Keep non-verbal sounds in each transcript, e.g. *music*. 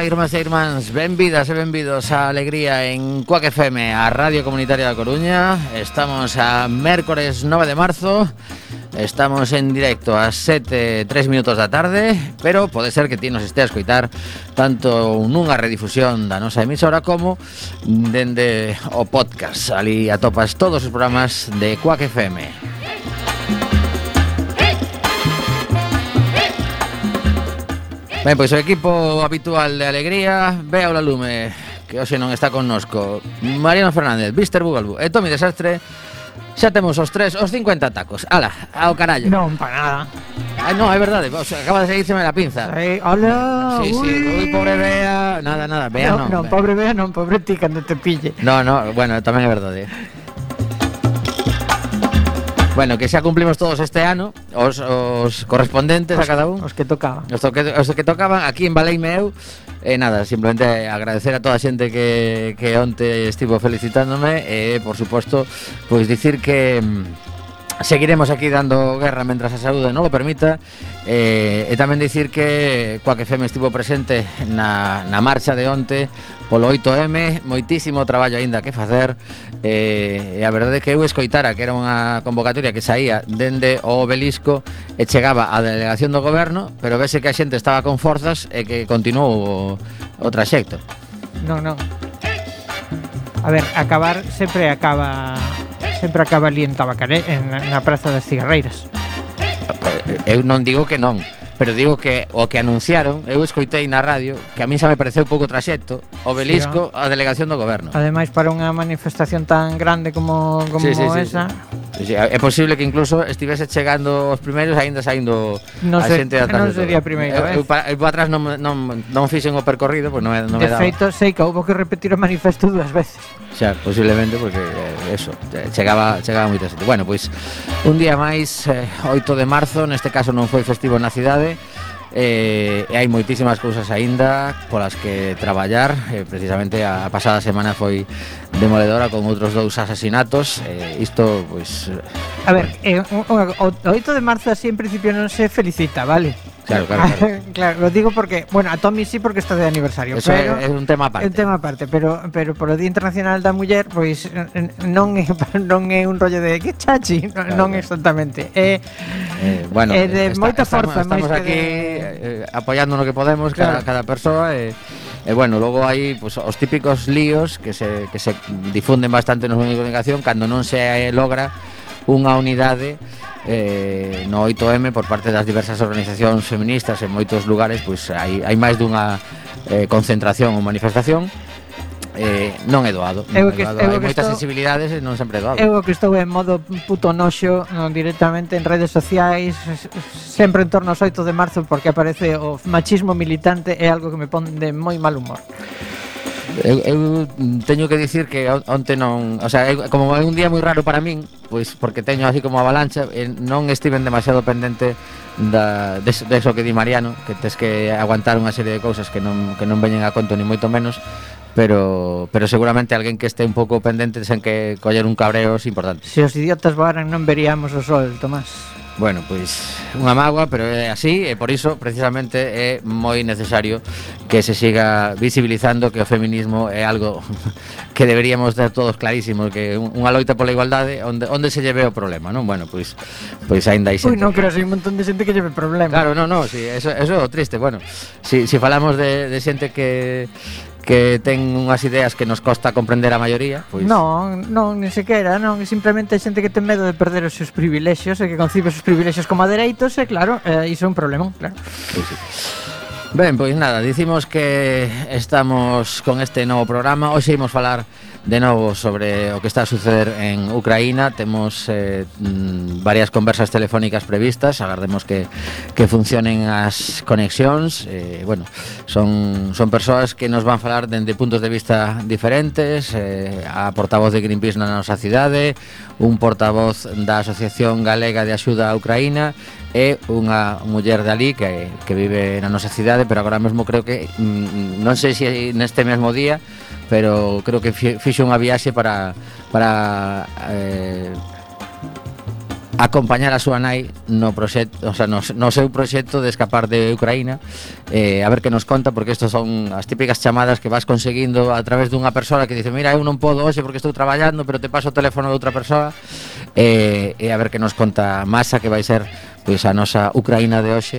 Ola, irmás e irmáns, benvidas e benvidos a Alegría en Cuac FM, a Radio Comunitaria da Coruña. Estamos a mércores 9 de marzo. Estamos en directo a 7, 3 minutos da tarde Pero pode ser que ti nos este a escoitar Tanto nunha redifusión da nosa emisora como Dende o podcast. Ali atopas todos os programas de Cuac FM Ben, pois o equipo habitual de Alegría Ve ao la lume Que hoxe non está connosco. Mariano Fernández, Víster Bugalbu e Tomi Desastre Xa temos os tres, os 50 tacos. Ala, ao carallo. Non, para nada. Ah, no, é verdade, o sea, acaba de seguírseme la pinza. Ei, hola, sí, sí. Uy, pobre Bea. Nada, nada, Bea non Non, non pobre Bea non, pobre ti cando te pille. No, no, bueno, tamén é verdade. Bueno, que xa cumplimos todos este ano Os, os correspondentes os, a cada un. Os que tocaban Os, to, os que tocaban aquí en Baleime eu E eh, nada, simplemente agradecer a toda a xente que, que onte estivo felicitándome E, eh, por suposto, pois dicir que... Mm, seguiremos aquí dando guerra mentras a saúde non lo permita eh, E tamén dicir que Coac FM estivo presente na, na marcha de onte Polo 8M Moitísimo traballo aínda que facer eh, e a verdade é que eu escoitara que era unha convocatoria que saía dende o obelisco e chegaba á delegación do goberno, pero vese que a xente estaba con forzas e que continuou o, o traxecto. Non, non. A ver, acabar sempre acaba sempre acaba ali en Tabacaré, en, na Praza das Cigarreiras. Eh, eh, eu non digo que non, pero digo que o que anunciaron, eu escoitei na radio, que a mí xa me pareceu pouco traxecto, obelisco sí, a delegación do goberno. Ademais, para unha manifestación tan grande como, como sí, sí, esa... Sí, sí. É posible que incluso estivese chegando os primeiros aínda saindo non sei, a xente atrás. Non sería a primeira vez. Eu, eu, atrás non, non, non fixen o percorrido, pois non, non de me daba. De feito, sei que houve que repetir o manifesto dúas veces. Xa, posiblemente, porque eso, eh, chegaba, chegaba moita xente. Bueno, pois, un día máis, eh, 8 de marzo, neste caso non foi festivo na cidade, eh, e hai moitísimas cousas aínda polas que traballar eh, precisamente a pasada semana foi demoledora con outros dous asasinatos eh, isto, pois... Pues, a ver, eh, o, o, o 8 de marzo así en principio non se felicita, vale? Claro, claro, claro. *laughs* claro, lo digo porque, bueno, a Tommy sí porque está de aniversario. Eso pero, é, é un tema aparte. É un tema aparte, pero pero polo Día Internacional da Muller, pois non é non é un rollo de que chachi, claro. non exactamente. É eh, bueno, é de está, moita forza, estamos, estamos aquí de... eh, apoiando no que podemos claro. cada cada persoa e eh, E bueno, logo hai pues, os típicos líos que se, que se difunden bastante nos medios de comunicación cando non se logra unha unidade eh, no 8M por parte das diversas organizacións feministas en moitos lugares pois hai, hai máis dunha eh, concentración ou manifestación eh, non é doado, non que, é doado. Eu hai moitas estou, sensibilidades e non sempre é doado eu que estou en modo puto noxo non, directamente en redes sociais sempre en torno aos 8 de marzo porque aparece o machismo militante é algo que me pon de moi mal humor Eu, eu teño que dicir que onte non, o sea, eu, como é un día moi raro para min, pois porque teño así como avalancha, eh, non estiven demasiado pendente da de eso que di Mariano, que tes que aguantar unha serie de cousas que non que non veñen a conto ni moito menos, pero pero seguramente alguén que este un pouco pendente sen que coller un cabreo é importante. Se os idiotas voaran non veríamos o sol, Tomás. Bueno, pois unha mágoa, pero é así e por iso precisamente é moi necesario que se siga visibilizando que o feminismo é algo *laughs* que deberíamos ter todos clarísimo que unha loita pola igualdade onde onde se lleve o problema, non? Bueno, pois pois aínda hai xente. Ui, non, pero hai un montón de xente que lleve problema. Claro, non, non, si, sí, eso, eso é o triste. Bueno, si, si falamos de, de xente que que ten unhas ideas que nos costa comprender a maioría, pois Non, non, ni sequera, non, simplemente hai xente que ten medo de perder os seus privilexios e que concibe os seus privilexios como dereitos e claro, eh, iso é un problema, claro. Pois sí. Ben, pois nada, dicimos que estamos con este novo programa, hoxe imos falar De novo, sobre o que está a suceder en Ucraína. Temos eh, mm, varias conversas telefónicas previstas. Agardemos que, que funcionen as conexións. Eh, Bueno, son, son persoas que nos van falar dende puntos de vista diferentes. Eh, A portavoz de Greenpeace na nosa cidade Un portavoz da Asociación Galega de Axuda a Ucraína E unha muller de ali que, que vive na nosa cidade. Pero agora mesmo creo que, mm, non sei se neste mesmo día pero creo que fixo unha viaxe para para eh, acompañar a súa nai no proxecto, o sea, no, no seu proxecto de escapar de Ucraína, eh, a ver que nos conta porque estas son as típicas chamadas que vas conseguindo a través dunha persoa que dice, "Mira, eu non podo hoxe porque estou traballando, pero te paso o teléfono de outra persoa." Eh, e a ver que nos conta Masa que vai ser pois a nosa Ucraína de hoxe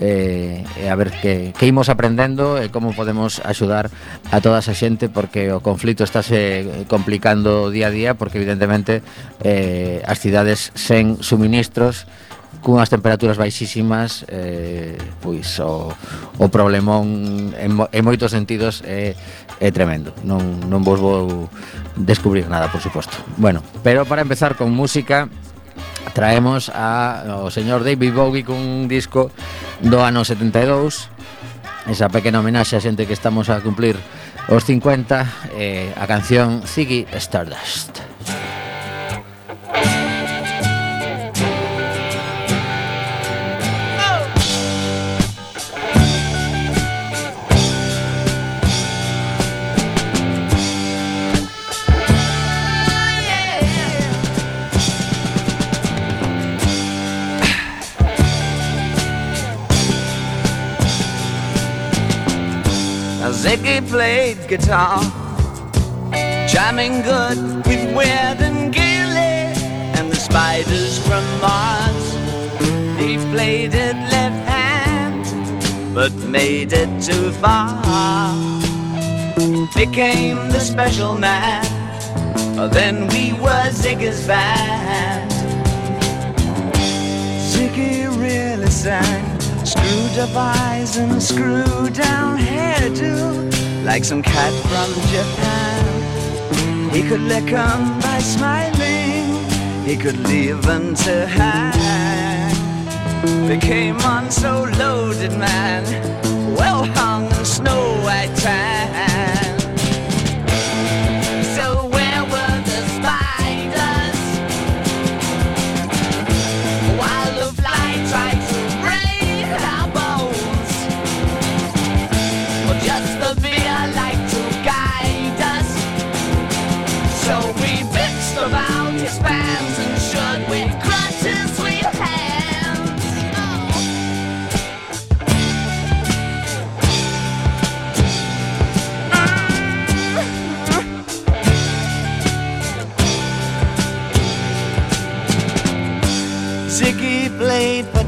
eh, e a ver que, que imos aprendendo e como podemos axudar a toda esa xente porque o conflito estáse eh, complicando día a día porque evidentemente eh, as cidades sen suministros cunhas temperaturas baixísimas eh, pois o, o problemón en, mo, en moitos sentidos é, é tremendo. Non, non vos vou descubrir nada, por suposto. Bueno, pero para empezar con música traemos a, o señor David Bowie cun disco do ano 72 esa pequena homenaxe a xente que estamos a cumplir os 50 eh, a canción Ziggy Stardust. Ziggy played guitar, jamming good with Weird and Gilly and the spiders from Mars. He played it left hand, but made it too far. Became the special man. Then we were Ziggy's band. Ziggy really sang. Screwed up eyes and screwed down hairdo Like some cat from Japan. He could lick 'em by smiling He could leave them to hang. Became on so loaded man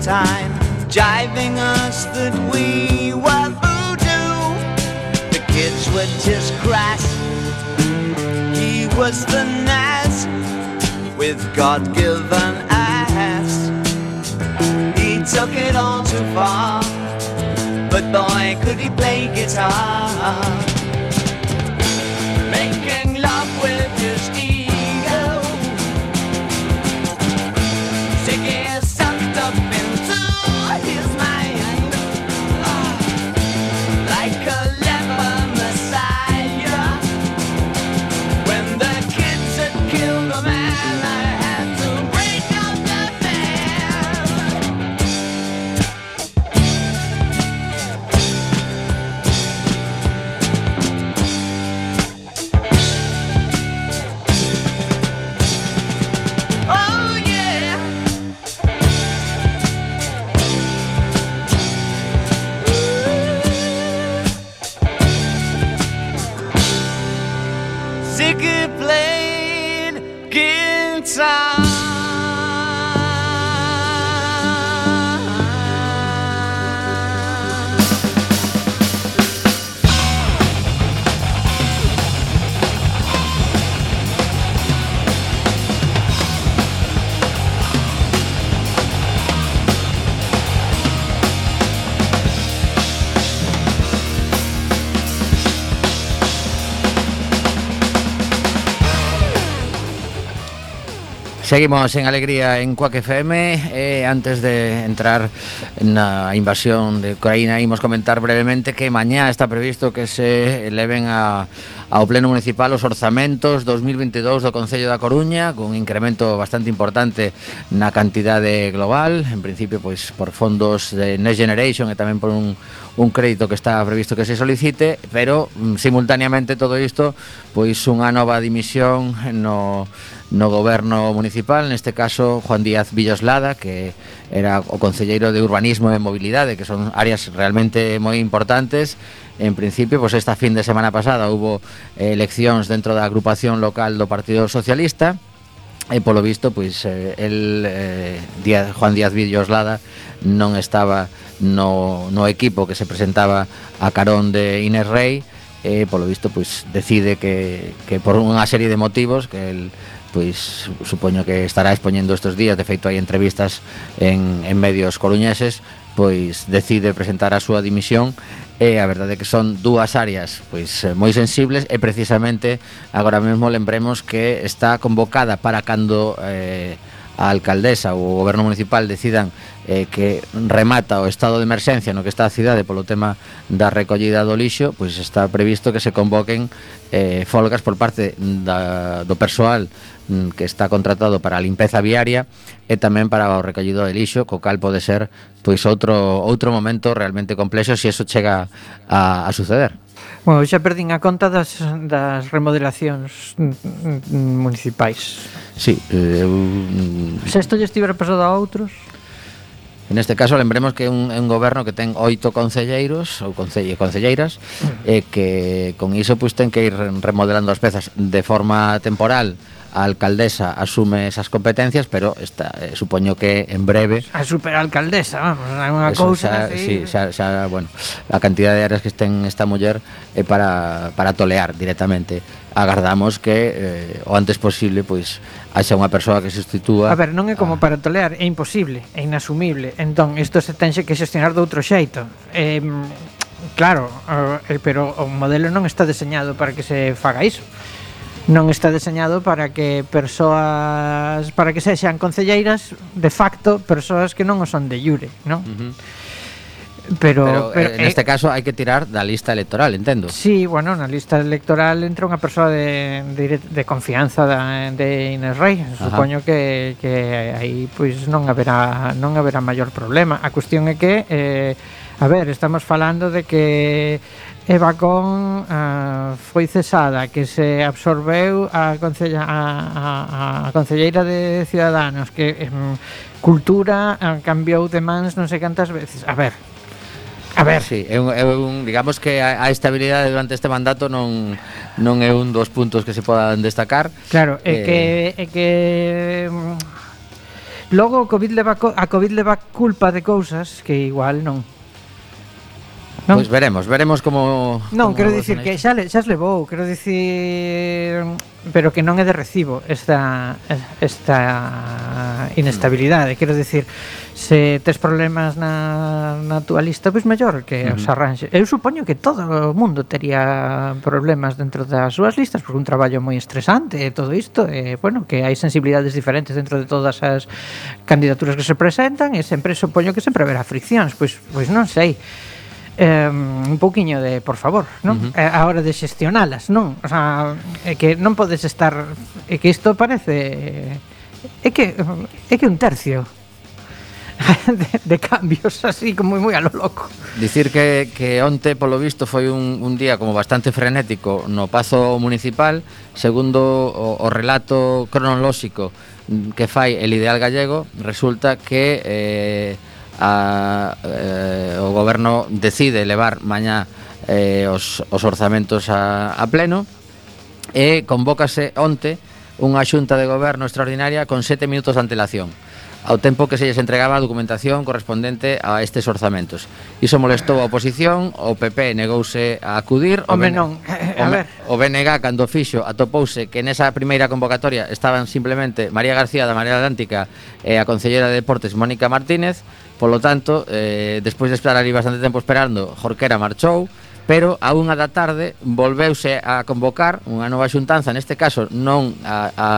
time, jiving us that we were voodoo. The kids were just crass. He was the Nas with God given ass. He took it all too far, but boy, could he play guitar. Making love Seguimos en alegría en Cuac FM. Eh, antes de entrar na invasión de Ucraína, imos comentar brevemente que mañá está previsto que se eleven a, ao Pleno Municipal os orzamentos 2022 do Concello da Coruña con un incremento bastante importante na cantidade global en principio pois por fondos de Next Generation e tamén por un, un crédito que está previsto que se solicite pero mm, simultaneamente todo isto pois unha nova dimisión no no goberno municipal, neste caso Juan Díaz Villoslada, que era o concelleiro de Urbanismo e Mobilidade, que son áreas realmente moi importantes. En principio, pois esta fin de semana pasada hubo eh, eleccións dentro da agrupación local do Partido Socialista, e polo visto, pois eh, el eh, Díaz, Juan Díaz Villoslada non estaba no, no equipo que se presentaba a carón de Inés Rey, e polo visto pois decide que, que por unha serie de motivos que el pois supoño que estará expoñendo estes días, de feito hai entrevistas en, en medios coruñeses, pois decide presentar a súa dimisión e a verdade é que son dúas áreas pois eh, moi sensibles e precisamente agora mesmo lembremos que está convocada para cando eh, a alcaldesa ou o goberno municipal decidan eh, que remata o estado de emerxencia no que está a cidade polo tema da recollida do lixo, pois está previsto que se convoquen eh, folgas por parte da, do persoal mm, que está contratado para a limpeza viaria e tamén para o recollido de lixo, co cal pode ser pois outro outro momento realmente complexo se si eso chega a, a suceder. Bueno, xa perdín a conta das, das remodelacións municipais. Sí, eh, eu... Mm, Se isto lle estivera pasado a outros... En este caso, lembremos que é un, un goberno que ten oito concelleiros ou concelle, concelleiras mm. e que con iso pois, ten que ir remodelando as pezas de forma temporal a alcaldesa asume esas competencias, pero está, eh, supoño que en breve a superalcaldesa, vamos, unha cousa así. Sí, xa, xa, bueno, a cantidad de áreas que estén esta muller é eh, para, para tolear directamente. Agardamos que eh, o antes posible pois haxa unha persoa que sustitúa. A ver, non é como a... para tolear, é imposible, é inasumible. Entón, isto se tenxe que xestionar de outro xeito. Eh, claro, eh, pero o modelo non está deseñado para que se faga iso non está deseñado para que persoas para que sexan concelleiras de facto persoas que non o son de Llure, non? Uh -huh. Pero, pero, pero en eh, este eh, caso hai que tirar da lista electoral, entendo. Sí, bueno, na lista electoral entra unha persoa de, de, de confianza da, de Inés Rey. Ajá. Supoño que, que aí pois non haberá non haberá maior problema. A cuestión é que eh, a ver, estamos falando de que Eva Con uh, eh, foi cesada, que se absorbeu a, concella, a, a, a Concelleira de Ciudadanos, que um, Cultura uh, cambiou de mans non sei cantas veces. A ver, A ver, sí, é un, é un, digamos que a, a estabilidade durante este mandato non non é un dos puntos que se podan destacar. Claro, é eh, que é que mm, logo o COVID leva a COVID leva culpa de cousas que igual non. Non? Pois veremos, veremos como Non, como quero dicir que xa, le, xa levou, quero dicir pero que non é de recibo esta esta inestabilidade, mm. quero dicir se tes problemas na, na tua lista, pois mellor que uh -huh. os arranxe. Eu supoño que todo o mundo tería problemas dentro das súas listas, porque un traballo moi estresante e todo isto, e, bueno, que hai sensibilidades diferentes dentro de todas as candidaturas que se presentan, e sempre supoño que sempre haberá friccións, pois, pois non sei eh, un pouquiño de, por favor, non? Uh -huh. Eh, a hora de xestionalas, non? O sea, é que non podes estar é que isto parece é que é que un tercio *laughs* de, de cambios así como moi a lo loco. Dicir que, que onte polo visto foi un, un día como bastante frenético no Pazo Municipal segundo o, o relato cronolóxico que fai el ideal gallego resulta que eh, a, eh, o goberno decide levar mañá eh, os, os orzamentos a, a pleno e convócase onte unha xunta de goberno extraordinaria con sete minutos de antelación ao tempo que se lles entregaba a documentación correspondente a estes orzamentos. Iso molestou a oposición, o PP negouse a acudir, o, BN... non. *laughs* *laughs* A ver. o BNG cando fixo atopouse que nesa primeira convocatoria estaban simplemente María García da Marea Atlántica e a Concellera de Deportes Mónica Martínez, polo tanto, eh, despois de esperar ali bastante tempo esperando, Jorquera marchou, pero a unha da tarde volveuse a convocar unha nova xuntanza, neste caso non a, a,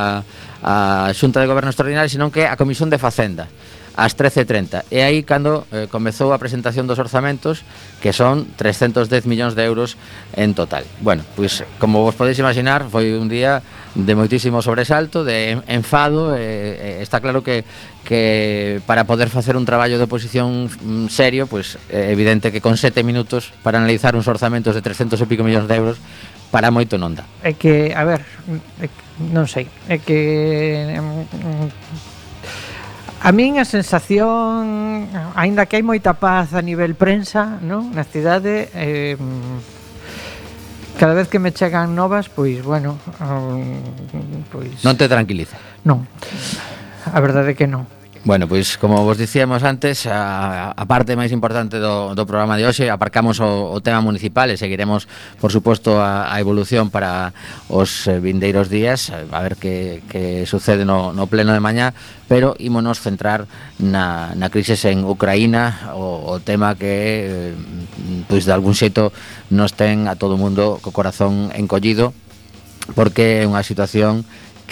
a Xunta de Goberno Extraordinario, senón que a Comisión de Facenda ás 13.30. E aí cando eh, comezou a presentación dos orzamentos, que son 310 millóns de euros en total. Bueno, pois como vos podeis imaginar, foi un día de moitísimo sobresalto, de enfado, eh, está claro que que para poder facer un traballo de oposición mm, serio, pois é evidente que con sete minutos para analizar uns orzamentos de 300 e pico millóns de euros para moito non dá. É que, a ver, é que, non sei, é que mm, mm, A min a sensación, aínda que hai moita paz a nivel prensa, non? Na cidade eh, cada vez que me chegan novas, pois bueno, um, pois Non te tranquiliza. Non. A verdade é que non. Bueno, pois como vos dicíamos antes, a, a parte máis importante do, do programa de hoxe aparcamos o, o tema municipal e seguiremos, por suposto, a, a evolución para os eh, vindeiros días, a ver que, que sucede no, no pleno de mañá, pero ímonos centrar na, na crisis en Ucraína, o, o tema que, eh, pois, de algún xeito nos ten a todo o mundo co corazón encollido, porque é unha situación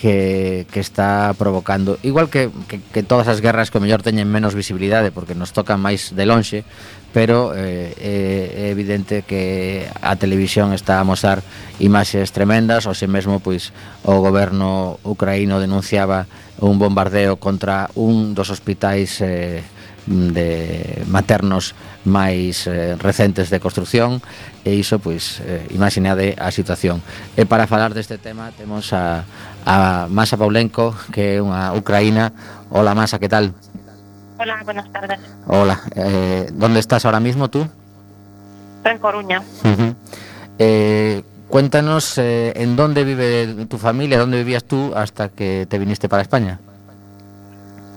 que, que está provocando. Igual que, que, que todas as guerras que mellor teñen menos visibilidade porque nos tocan máis de lonxe pero eh, eh, é evidente que a televisión está a mostrar imaxes tremendas. Ou se mesmo pois o goberno ucraíno denunciaba un bombardeo contra un dos hospitais eh, de maternos máis eh, recentes de construción e iso, pois, eh, imaginade a situación. E para falar deste tema temos a, a Masa Paulenko, que é unha ucraína. Hola Masa, que tal? Hola, buenas tardes. Hola, eh, ¿dónde estás ahora mismo tú? Estoy en Coruña. Uh -huh. eh, cuéntanos eh, en dónde vive tu familia, dónde vivías tú hasta que te viniste para España.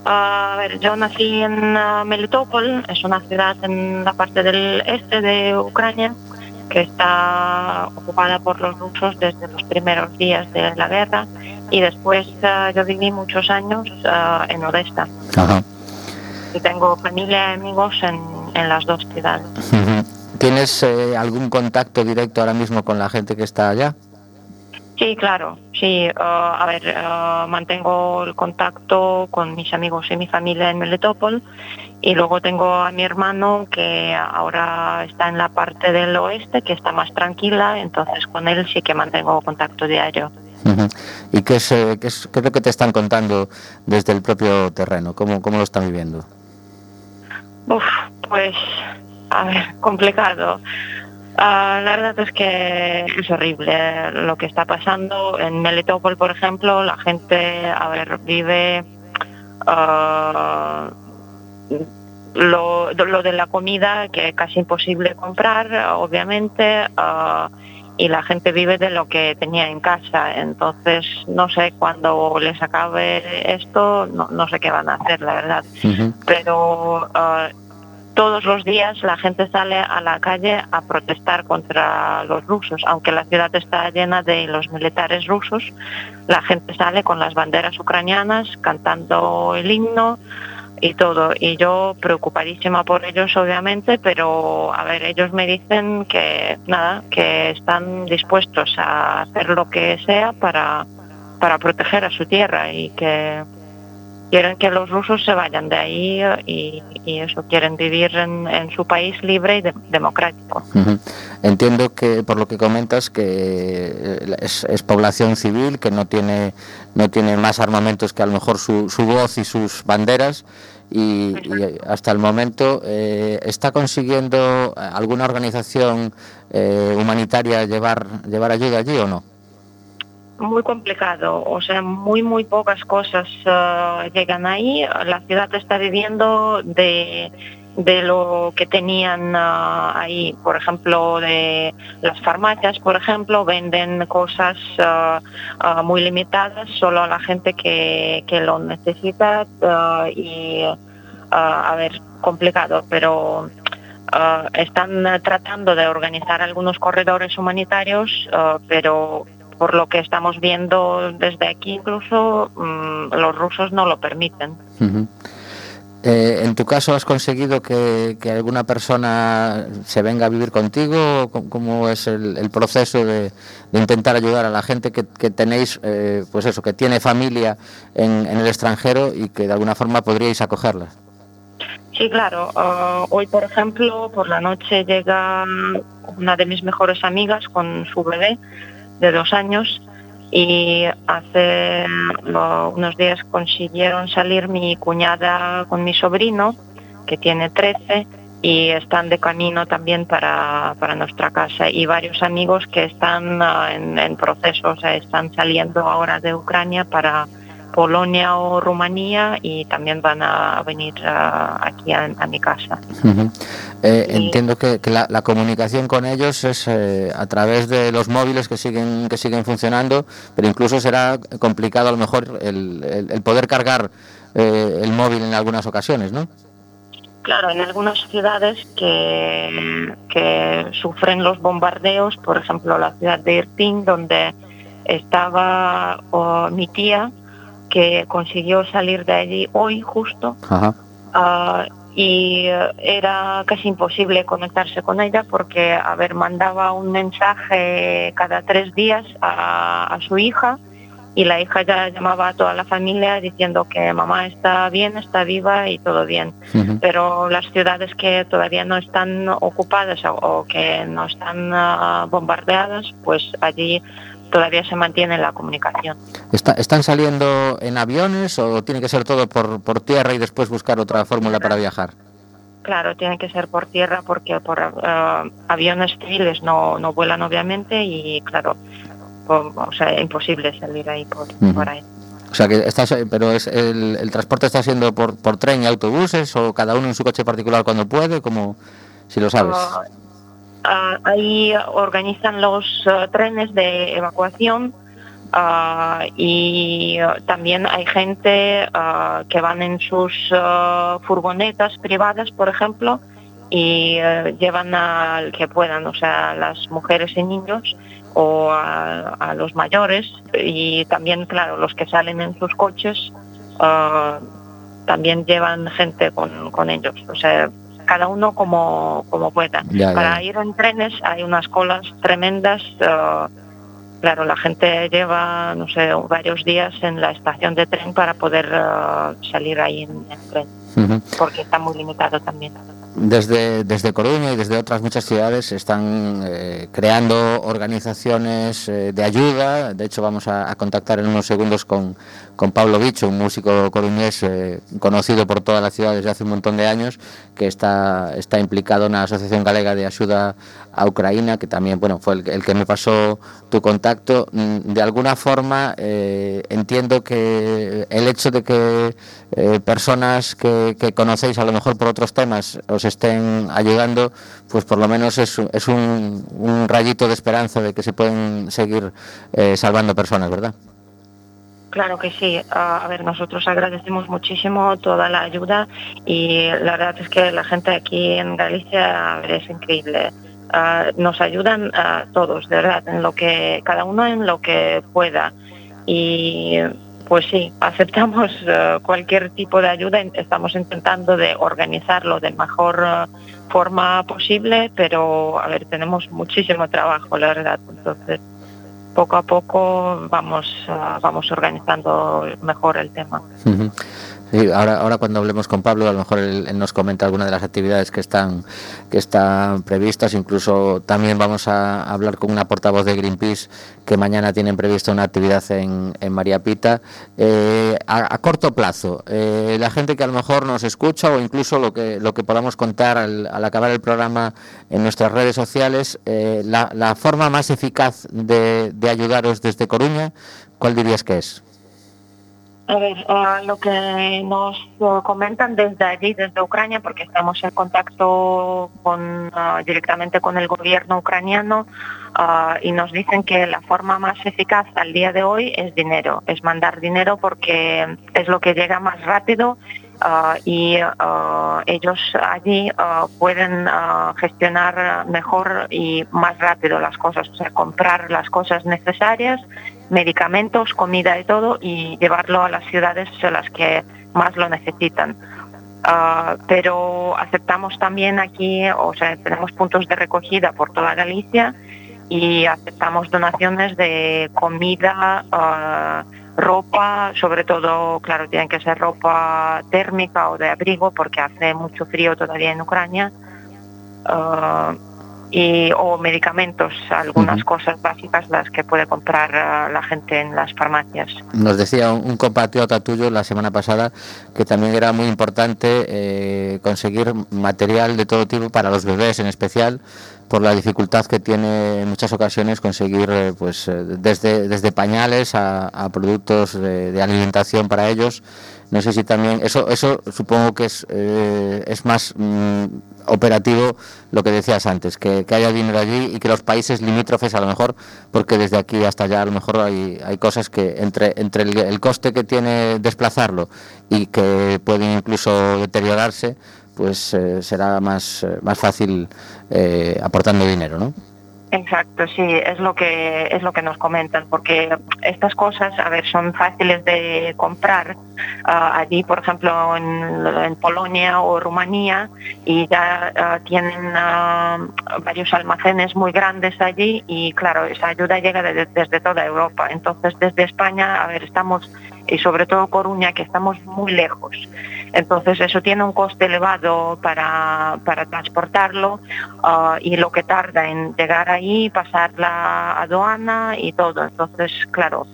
Ah, a ver, yo nací en ah, Melitopol, es una ciudad en la parte del este de Ucrania que está ocupada por los rusos desde los primeros días de la guerra y después ah, yo viví muchos años en Odessa Ajá. y tengo familia y amigos en, en las dos ciudades. ¿Tienes eh, algún contacto directo ahora mismo con la gente que está allá? Sí, claro, sí. ah, a ver, ah, mantengo el contacto con mis amigos y mi familia en Melitopol y luego tengo a mi hermano que ahora está en la parte del oeste, que está más tranquila, entonces con él sí que mantengo contacto diario. ¿Y qué es, eh, qué, es, qué es lo que te están contando desde el propio terreno? ¿Cómo, cómo lo están viviendo? Uf, pues, a ver, complicado. Ah, la verdad es que es horrible lo que está pasando. En Melitopol, por ejemplo, la gente, a ver, vive ah, lo, lo de la comida, que es casi imposible comprar, obviamente, ah, y la gente vive de lo que tenía en casa. Entonces, no sé, cuando les acabe esto, no, no sé qué van a hacer, la verdad Ujú. pero todos los días la gente sale a la calle a protestar contra los rusos, aunque la ciudad está llena de los militares rusos, la gente sale con las banderas ucranianas cantando el himno y todo. Y yo preocupadísima por ellos, obviamente, pero a ver, ellos me dicen que nada, que están dispuestos a hacer lo que sea para, para proteger a su tierra y que quieren que los rusos se vayan de ahí eh, y, y eso, quieren vivir en, en su país libre y de- democrático. Entiendo que por lo que comentas que eh, es, es población civil que no tiene no tiene más armamentos que a lo mejor su, su voz y sus banderas y, y hasta el momento eh, está consiguiendo alguna organización eh, humanitaria llevar llevar ayuda allí o no Muy complicado, o sea, muy, muy pocas cosas eh, llegan ahí. La ciudad está viviendo de, de lo que tenían ah, ahí, por ejemplo, de las farmacias, por ejemplo, venden cosas ah, muy limitadas solo a la gente que, que lo necesita y, a ver, complicado, pero están tratando de organizar algunos corredores humanitarios, pero por lo que estamos viendo desde aquí incluso mm, los rusos no lo permiten. Eh, ¿En tu caso has conseguido que, que alguna persona se venga a vivir contigo? ¿Cómo- ¿Cómo es el, el proceso de, de intentar ayudar a la gente que, que tenéis, eh, pues eso, que tiene familia en, en el extranjero y que de alguna forma podríais acogerla? Sí, claro. ah, hoy, por ejemplo, por la noche llega una de mis mejores amigas con su bebé de dos años y hace unos días consiguieron salir mi cuñada con mi sobrino, que tiene 13, y están de camino también para, para nuestra casa. Y varios amigos que están ah, en, en proceso, o sea, están saliendo ahora de Ucrania para Polonia o Rumanía y también van a venir aquí a, a mi casa. Eh, Y- entiendo que, que la, la comunicación con ellos es eh, a través de los móviles que siguen que siguen funcionando, pero incluso será complicado a lo mejor el, el- el poder cargar eh, el móvil en algunas ocasiones, ¿no? Claro, en algunas ciudades que, que sufren los bombardeos, por ejemplo la ciudad de Irpin, donde estaba oh, mi tía, que consiguió salir de allí hoy justo, Ajá. ah, y eh, era casi imposible conectarse con ella porque, a ver, mandaba un mensaje cada tres días a, a su hija y la hija ya llamaba a toda la familia diciendo que mamá está bien, está viva y todo bien pero las ciudades que todavía no están ocupadas o, o que no están ah, bombardeadas, pues allí todavía se mantiene la comunicación. Está- ¿Están saliendo en aviones o tiene que ser todo por, por tierra y después buscar otra fórmula para viajar? Claro, tiene que ser por tierra porque por ah, aviones civiles no, no vuelan obviamente y claro, o sea, imposible salir ahí por, por ahí. O sea que estás, pero es el, el transporte está siendo por, por tren y autobuses o cada uno en su coche particular cuando puede, como si lo sabes. Ah, ahí organizan los ah, trenes de evacuación ah, y ah, también hay gente ah, que van en sus ah, furgonetas privadas, por ejemplo, y eh, llevan al que puedan, o sea, las mujeres y niños o a, a los mayores y también, claro, los que salen en sus coches también llevan gente con, con ellos. O sea, cada uno como, como pueda. Ya, Para ya. ir en trenes hay unas colas tremendas. ah, claro, la gente lleva, no sé, varios días en la estación de tren para poder ah, salir ahí en el tren, porque está muy limitado también. Desde, desde Coruña y desde otras muchas ciudades se están eh, creando organizaciones eh, de ayuda. De hecho, vamos a, contactar en unos segundos con, con Pablo Bicho, un músico coruñés eh, conocido por toda la ciudad desde hace un montón de años, que está, está implicado en la Asociación Galega de Ayuda a Ucrania, que también bueno, fue el, el que me pasó tu contacto. Mm, De alguna forma, eh, entiendo que el hecho de que eh, personas que, conocéis a lo mejor por otros temas os estén ayudando, pues por lo menos es, es un, un rayito de esperanza de que se pueden seguir eh, salvando personas, ¿verdad? Claro que sí. Ah, a ver, nosotros agradecemos muchísimo toda la ayuda y la verdad es que la gente aquí en Galicia es increíble. Nos ayudan a todos, de verdad, en lo que cada uno en lo que pueda. Y pues sí, aceptamos *laughs* eh, cualquier tipo de ayuda. Estamos intentando de organizarlo de mejor eh, forma posible, pero a ver, tenemos muchísimo trabajo, la verdad. Entonces, poco a poco vamos, ah, vamos organizando mejor el tema. Ahora, ahora cuando hablemos con Pablo, a lo mejor él, nos comenta algunas de las actividades que están, que están previstas. Incluso también vamos a hablar con una portavoz de Greenpeace que mañana tienen prevista una actividad en, María Pita. Eh, a, a corto plazo, eh, la gente que a lo mejor nos escucha o incluso lo que, lo que podamos contar al, al acabar el programa en nuestras redes sociales, eh, la, la forma más eficaz de, de ayudaros desde Coruña, ¿cuál dirías que es? A ver, ah, lo que nos eh, comentan desde allí, desde Ucrania, porque estamos en contacto con, directamente con el gobierno ucraniano y nos dicen que la forma más eficaz al día de hoy es dinero, es mandar dinero porque es lo que llega más rápido y ellos allí pueden gestionar mejor y más rápido las cosas, o sea, comprar las cosas necesarias medicamentos, comida y todo y llevarlo a las ciudades a las que más lo necesitan. Ah, pero aceptamos también aquí, o sea, tenemos puntos de recogida por toda Galicia y aceptamos donaciones de comida, ah, ropa, sobre todo, claro, tienen que ser ropa térmica o de abrigo porque hace mucho frío todavía en Ucrania. Ah, y, o medicamentos, algunas cosas básicas las que puede comprar ah, la gente en las farmacias. Nos decía un, un compatriota tuyo la semana pasada que también era muy importante eh, conseguir material de todo tipo para los bebés en especial por la dificultad que tiene en muchas ocasiones conseguir eh, pues eh, desde, desde pañales a, a productos de, de alimentación para ellos. No sé si también eso eso supongo que es eh, es más mm, operativo lo que decías antes, que, que haya dinero allí y que los países limítrofes a lo mejor, porque desde aquí hasta allá a lo mejor hay, hay cosas que entre, entre el, el coste que tiene desplazarlo y que pueden incluso deteriorarse, pues eh, será más, eh, más fácil eh, aportando dinero, ¿no? Exacto, sí, es lo que es lo que nos comentan, porque estas cosas, a ver, son fáciles de comprar ah, allí, por ejemplo, en, Polonia o Rumanía, y ya ah, tienen ah, varios almacenes muy grandes allí, y claro, esa ayuda llega de- desde toda Europa. Entonces, desde España, a ver, estamos y sobre todo Coruña, que estamos muy lejos. Entonces eso tiene un coste elevado para, para transportarlo ah, y lo que tarda en llegar ahí, pasar la aduana y todo. Entonces, claro,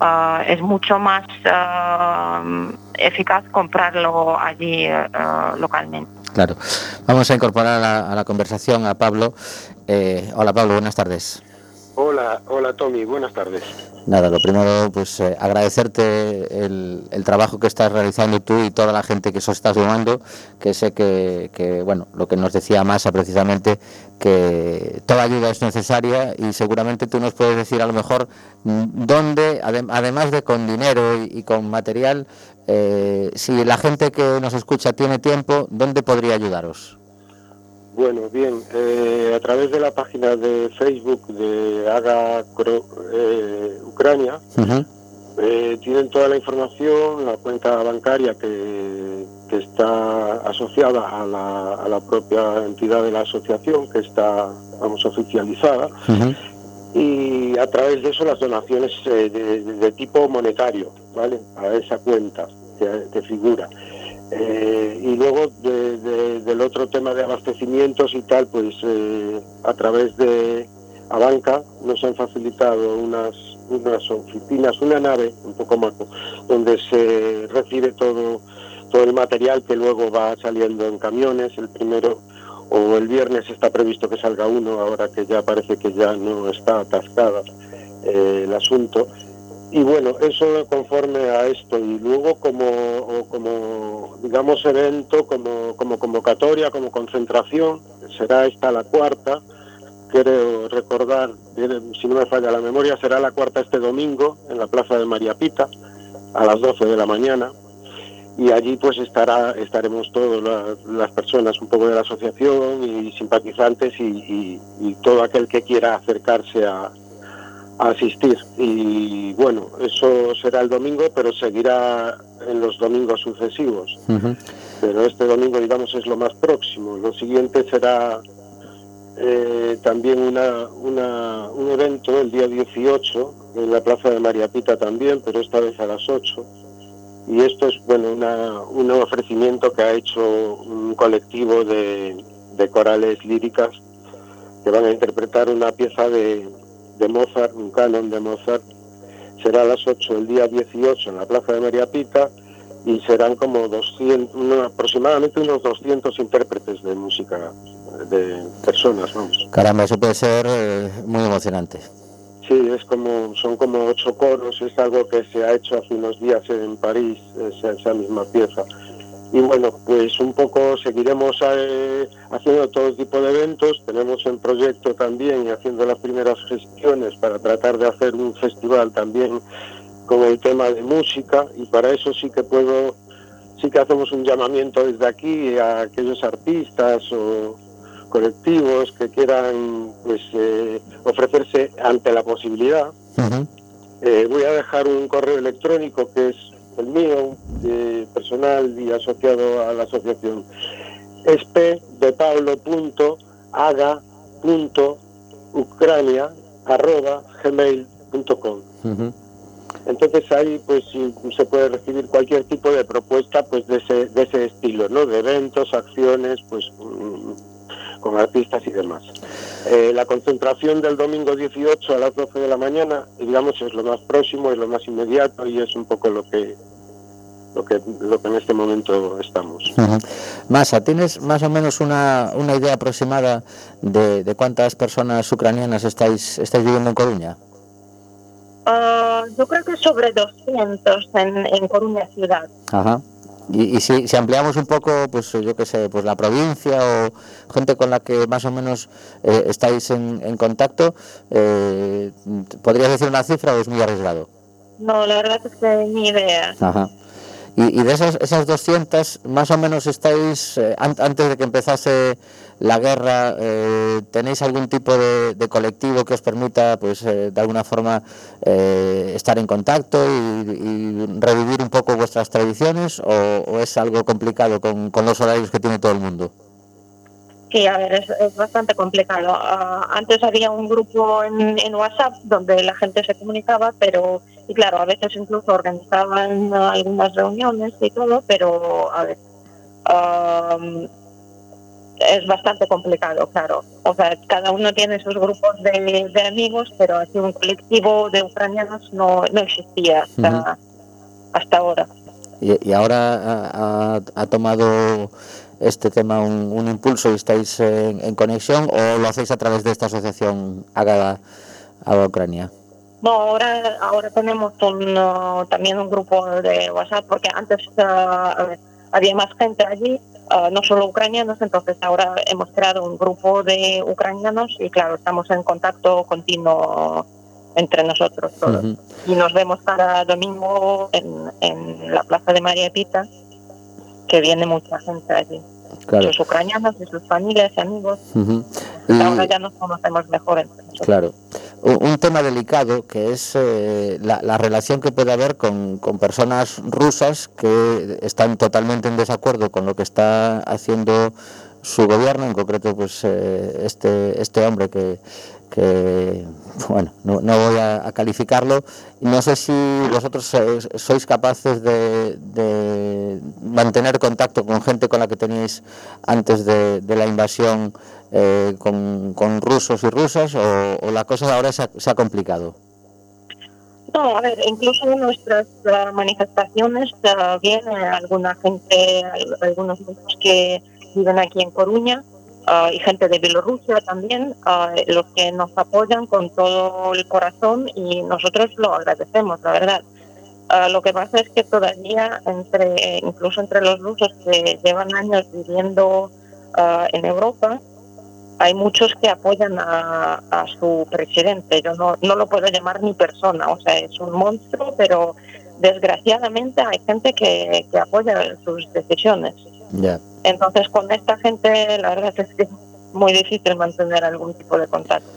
ah, es mucho más ah, eficaz comprarlo allí localmente. Claro. Vamos a incorporar a la conversación a Pablo. Eh, hola Pablo, buenas tardes. Hola, hola Tommy, buenas tardes. Nada, lo primero, pues eh, agradecerte el, el, trabajo que estás realizando tú y toda la gente que se está sumando, que sé que, bueno, lo que nos decía Masa precisamente, que toda ayuda es necesaria y seguramente tú nos puedes decir a lo mejor mm, dónde, adem además de con dinero y, y con material, eh, si la gente que nos escucha tiene tiempo, ¿dónde podría ayudaros? Bueno, bien, eh, a través de la página de Facebook de Haga eh, Ucrania, uh -huh. eh, tienen toda la información, la cuenta bancaria que, que está asociada a la, a la, propia entidad de la asociación, que está, vamos, oficializada, uh -huh. y a través de eso las donaciones eh, de, de, tipo monetario, ¿vale? A esa cuenta que, que figura. Eh, y luego de, de, del otro tema de abastecimientos y tal, pues eh, a través de Abanca nos han facilitado unas, unas oficinas, una nave, un poco más, donde se recibe todo, todo el material que luego va saliendo en camiones. El primero o el viernes está previsto que salga uno, ahora que ya parece que ya no está atascada eh, el asunto y bueno, eso conforme a esto y luego como, como digamos evento, como, como convocatoria, como concentración, será esta la cuarta, creo recordar, si no me falla la memoria, será la cuarta este domingo en la Plaza de María Pita a las 12 de la mañana y allí pues estará estaremos todas la, las personas un poco de la asociación y simpatizantes y, y todo aquel que quiera acercarse a, a asistir. Y bueno eso será el domingo pero seguirá en los domingos sucesivos. Uh -huh. pero este domingo digamos es lo más próximo. Lo siguiente será eh, también una, una, un evento el día 18 en la plaza de María Pita también pero esta vez a las 8 y esto es bueno una, un ofrecimiento que ha hecho un colectivo de, de corales líricas que van a interpretar una pieza de de Mozart, un canon de Mozart, será a las 8 el día 18 en la Plaza de María Pita y serán como 200, una, aproximadamente unos 200 intérpretes de música de personas, vamos. Caramba, eso puede ser eh, muy emocionante. Sí, es como, son como ocho coros, es algo que se ha hecho hace unos días en París, esa, esa misma pieza y bueno, pues un poco seguiremos eh, haciendo todo tipo de eventos, tenemos en proyecto también y haciendo las primeras gestiones para tratar de hacer un festival también con el tema de música y para eso sí que puedo, sí que hacemos un llamamiento desde aquí a aquellos artistas o colectivos que quieran pues eh, ofrecerse ante la posibilidad. Uh -huh. eh, voy a dejar un correo electrónico que es el mío, eh, personal y asociado a la asociación. esp de pablo.aga.ucrania arroba gmail.com uh -huh. entonces ahí pues se puede recibir cualquier tipo de propuesta pues de ese, de ese estilo no de eventos acciones pues con artistas y demás eh, la concentración del domingo 18 a las 12 de la mañana, digamos, es lo más próximo, es lo más inmediato y es un poco lo que lo que, lo que en este momento estamos. Uh -huh. Masa, ¿tienes más o menos una, una idea aproximada de, de, cuántas personas ucranianas estáis, estáis viviendo en Coruña? Uh, yo creo que sobre 200 en, en Coruña ciudad. Ajá. Y, y si, si, ampliamos un poco, pues yo qué sé, pues la provincia o gente con la que más o menos eh, estáis en, en contacto, eh, ¿podrías decir una cifra o es muy arriesgado? No, la verdad es que ni idea. Ajá. Y, y, de esas, esas 200, más o menos estáis, eh, an antes de que empezase la guerra, eh, ¿tenéis algún tipo de, colectivo que os permita, pues, eh, de alguna forma, eh, estar en contacto y, revivir un poco vuestras tradiciones? ¿O, es algo complicado con, los horarios que tiene todo el mundo? Sí, a ver, es, bastante complicado. Uh, antes había un grupo en, WhatsApp donde la gente se comunicaba, pero y claro, a veces incluso organizaban algunas reuniones y todo, pero a ver, um, es bastante complicado, claro. O sea, cada uno tiene sus grupos de, de amigos, pero así un colectivo de ucranianos no, no existía hasta, uh -huh. hasta ahora. Y, y ahora ha, ha, tomado este tema un, un impulso y estáis en, en, conexión o lo hacéis a través de esta asociación Agaga a Ucrania? No, ahora, ahora tenemos un, uh, también un grupo de WhatsApp porque antes uh, había más gente allí, uh, no solo ucranianos, entonces ahora hemos creado un grupo de ucranianos y claro, estamos en contacto continuo entre nosotros todos. Y nos vemos cada domingo en, en la Plaza de María Pita, que viene mucha gente allí. Claro. Los ucranianos y sus familias y amigos. Ahora ya nos conocemos mejor entre. Claro. Un, tema delicado que es eh, la, la relación que puede haber con, con personas rusas que están totalmente en desacuerdo con lo que está haciendo su gobierno, en concreto pues eh, este, este hombre que, que bueno, no, no voy a, calificarlo. No sé si vosotros eh, sois capaces de, de mantener contacto con gente con la que teníais antes de, la invasión eh, con, con rusos y rusas o, la cosa ahora se ha, se ha complicado. No, a ver, incluso en nuestras ah, manifestaciones viene alguna gente, al- algunos grupos que viven aquí en Coruña ah, y gente de Bielorrusia también, ah, los que nos apoyan con todo el corazón y nosotros lo agradecemos, la verdad. Ah, lo que pasa es que todavía, entre, incluso entre los rusos que llevan años viviendo en Europa, hay muchos que apoyan a, a su presidente. Yo no, no lo puedo llamar ni persona, o sea, es un monstruo, pero desgraciadamente hay gente que, que apoya sus decisiones. Ya. Entonces, con esta gente, la verdad es que es muy difícil mantener algún tipo de contacto.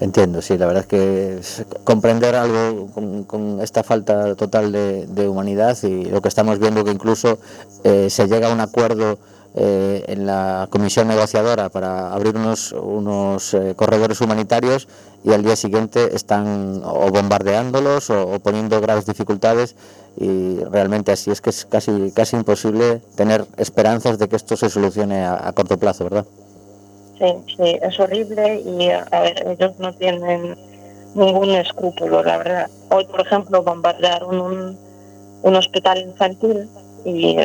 Entiendo, sí, la verdad es que comprender algo con, con esta falta total de, de humanidad y lo que estamos viendo que incluso eh, se llega a un acuerdo eh, en la comisión negociadora para abrir unos, unos eh, corredores humanitarios y al día siguiente están o bombardeándolos o, poniendo graves dificultades y realmente así es que es casi, casi imposible tener esperanzas de que esto se solucione a, a corto plazo, ¿verdad? Sí, sí, es horrible y, a ver, ellos no tienen ningún escrúpulo, la verdad. Hoy, por ejemplo, bombardearon un, un hospital infantil y,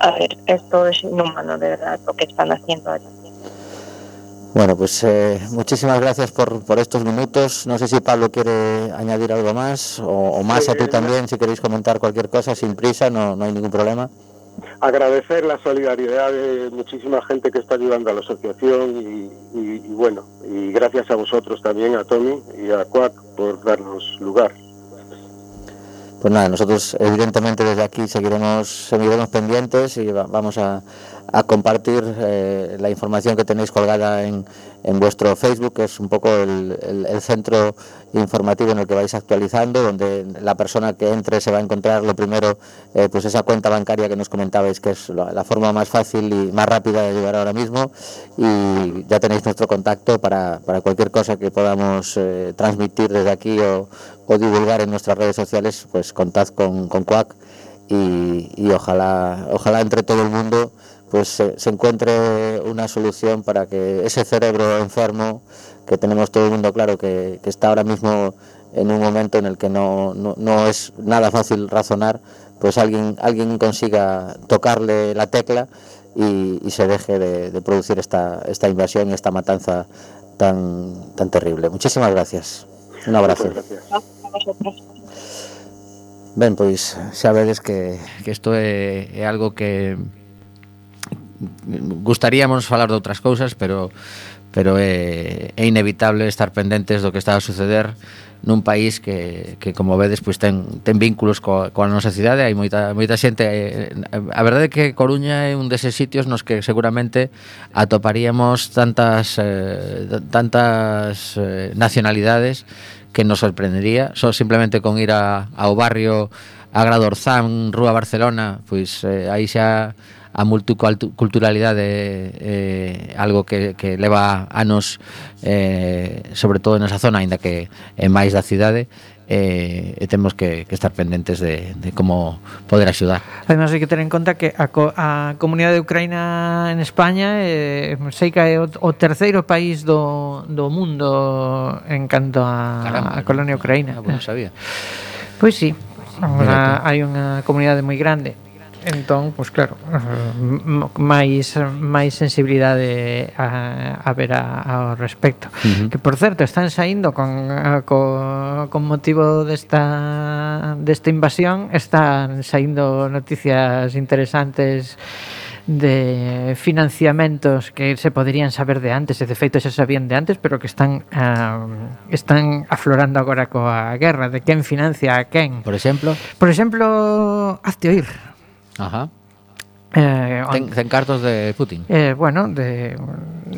a ver, esto es inhumano, de verdad, lo que están haciendo allí. Bueno, pues eh, muchísimas gracias por, por estos minutos. No sé si Pablo quiere añadir algo más o, o más a tú también, si queréis comentar cualquier cosa sin prisa, no, no hay ningún problema. Agradecer la solidaridad de muchísima gente que está ayudando a la asociación y, y- y bueno, y gracias a vosotros también, a Tommy y a Cuac por darnos lugar. Pues nada, nosotros evidentemente desde aquí seguiremos, seguiremos pendientes y va- vamos a, a compartir eh, la información que tenéis colgada en, en vuestro Facebook, que es un poco el, el- centro informativo en el que vais actualizando, donde la persona que entre se va a encontrar lo primero, eh, pues esa cuenta bancaria que nos comentabais, que es la, forma más fácil y más rápida de ayudar ahora mismo. Y ya tenéis nuestro contacto para, para cualquier cosa que podamos eh, transmitir desde aquí o, o divulgar en nuestras redes sociales, pues contad con, con Quack y, y ojalá, ojalá entre todo el mundo pues se, se encuentre una solución para que ese cerebro enfermo que tenemos todo el mundo claro que, que está ahora mismo en un momento en el que no, no, no es nada fácil razonar, pues alguien, alguien consiga tocarle la tecla y, y se deje de, de producir esta, esta invasión y esta matanza tan, tan terrible. Muchísimas gracias. Un abrazo. Ben, pois xa vedes que, que isto é, é algo que gustaríamos falar de outras cousas, pero pero é, é inevitable estar pendentes do que está a suceder nun país que, que como vedes, pois ten, ten vínculos co, coa nosa cidade, hai moita, moita xente. Eh, eh, a verdade é que Coruña é un deses sitios nos que seguramente atoparíamos tantas, eh, tantas eh, nacionalidades que nos sorprendería, só simplemente con ir a, ao barrio Agradorzán, Rúa Barcelona, pois eh, aí xa a multiculturalidade é eh, algo que, que leva anos eh, sobre todo nesa zona, aínda que é máis da cidade, eh, e temos que, que estar pendentes de, de como poder axudar. Ademais, hai que ter en conta que a, co, a comunidade de Ucraina en España eh, sei que é o, o terceiro país do, do mundo en canto a, Caramba, a colonia ucraína. Ah, bueno, sabía. Pois sí, hai unha comunidade moi grande Entón, pois claro, máis máis sensibilidade a, a ver a, ao respecto. Uh -huh. Que por certo, están saindo con a, co, con motivo desta desta invasión, están saindo noticias interesantes de financiamentos que se poderían saber de antes e de feito xa sabían de antes pero que están uh, están aflorando agora coa guerra de quen financia a quen por exemplo por exemplo hazte oír ajá, Eh, ten, ten cartos de Putin. Eh, bueno, de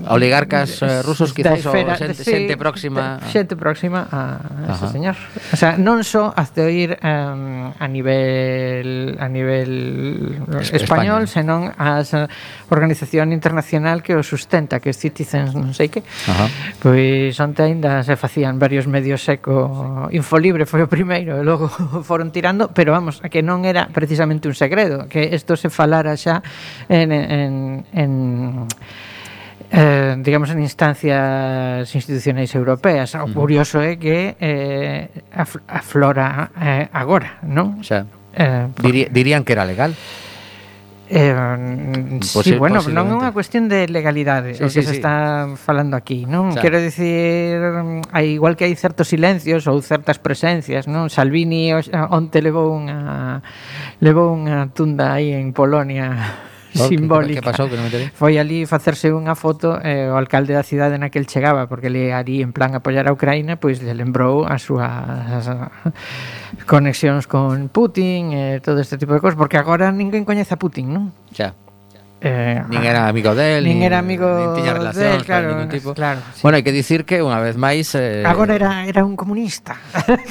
oligarcas de, eh, rusos quizás esfera, xente, sí, xente próxima de, xente próxima a Ajá. señor. O sea, non só hazte oír um, a nivel a nivel es, español, España. senón as organización internacional que o sustenta, que é Citizens, non sei que. Ajá. Pois onte aínda se facían varios medios seco. Infolibre foi o primeiro, e logo *laughs* foron tirando, pero vamos, que non era precisamente un segredo, que isto se falara xa en, en, en eh, digamos, en instancias institucionais europeas. O curioso é que eh, aflora eh, agora, non? Xa. Eh. Diría, dirían que era legal. Eh, Posi, sí, bueno, non é unha cuestión de legalidade sí, o que sí, se sí. está falando aquí, non? Xa. Quero dicir, hai igual que hai certos silencios ou certas presencias, non? Salvini onte levou unha levou unha tunda aí en Polonia simbólica. Que pasou que non me Foi ali facerse unha foto eh, o alcalde da cidade na que el chegaba, porque ele ali en plan apoiar a Ucraína, pois le lembrou as súas conexións con Putin e eh, todo este tipo de cosas, porque agora ninguén coñece a Putin, non? Xa. Eh, nin era ah, amigo del, nin, nin era amigo nin tiña relación, del, claro, ningún tipo. Claro, sí. Bueno, hai que dicir que unha vez máis eh, agora era era un comunista.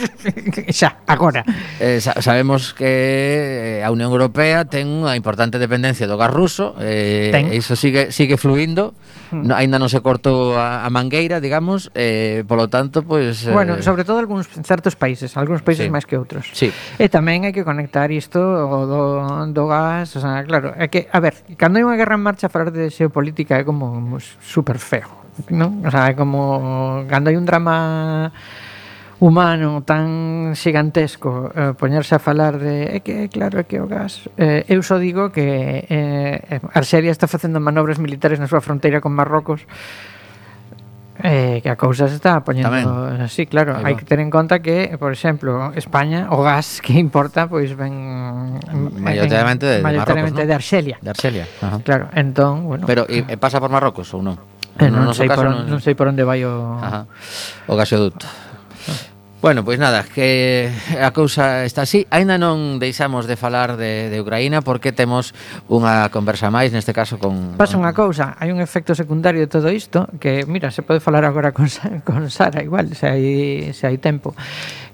*laughs* xa, agora. Eh, sabemos que eh, a Unión Europea ten unha importante dependencia do gas ruso, eh ten. e iso sigue sigue fluindo. Hmm. No, ainda non se cortou a, a mangueira, digamos, eh polo tanto, pois pues, Bueno, eh, sobre todo algúns certos países, algúns países sí. máis que outros. Sí. E tamén hai que conectar isto do, do gas, o sea, claro, é que a ver, cando hai unha guerra en marcha falar de xeopolítica é como super feo, non? O sea, é como cando hai un drama humano tan xigantesco eh, poñerse a falar de é que claro é que o gas eh, eu só digo que eh, eh Arxelia está facendo manobras militares na súa fronteira con Marrocos Eh, que a cousa se está poñendo Tamén. así, claro. Hai que ter en conta que, por exemplo, España, o gas *laughs* que importa, pois ven... Maioritariamente de, mayoritariamente de Marrocos, ¿no? de Arxelia. De Arxelia, ajá. Claro, entón, bueno... Pero e, pasa por Marrocos ou non? Eh, non, non, sei caso, por, non... non sei por onde vai o... Ajá. O gasoducto. Bueno, pois nada, que a cousa está así. Aínda non deixamos de falar de, de Ucraína porque temos unha conversa máis, neste caso con... Pasa unha cousa, hai un efecto secundario de todo isto que, mira, se pode falar agora con, con Sara igual, se hai, se hai tempo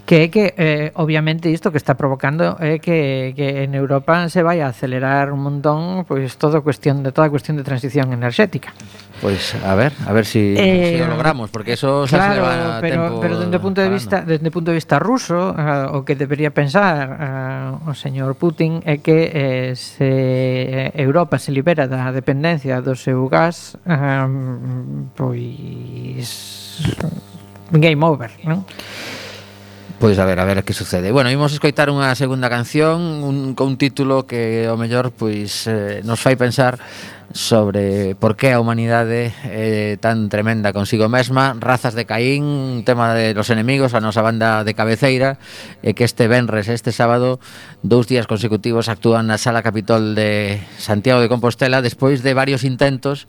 que é que eh, obviamente isto que está provocando é eh, que, que en Europa se vai a acelerar un montón pois todo cuestión de toda cuestión de transición enerxética. Pois a ver, a ver si, eh, si o logramos, porque eso xa claro, se leva pero, tempo pero dende o punto de vista, dende o punto de vista ruso, uh, o que debería pensar uh, o señor Putin é que eh, se eh, Europa se libera da dependencia do seu gas, um, pois game over, non? Pois a ver, a ver que sucede. Bueno, imos escoitar unha segunda canción un, con un título que o mellor pois eh, nos fai pensar sobre por que a humanidade é tan tremenda consigo mesma, razas de Caín, tema de los enemigos, a nosa banda de cabeceira, e que este venres, este sábado, dous días consecutivos actúan na Sala Capitol de Santiago de Compostela despois de varios intentos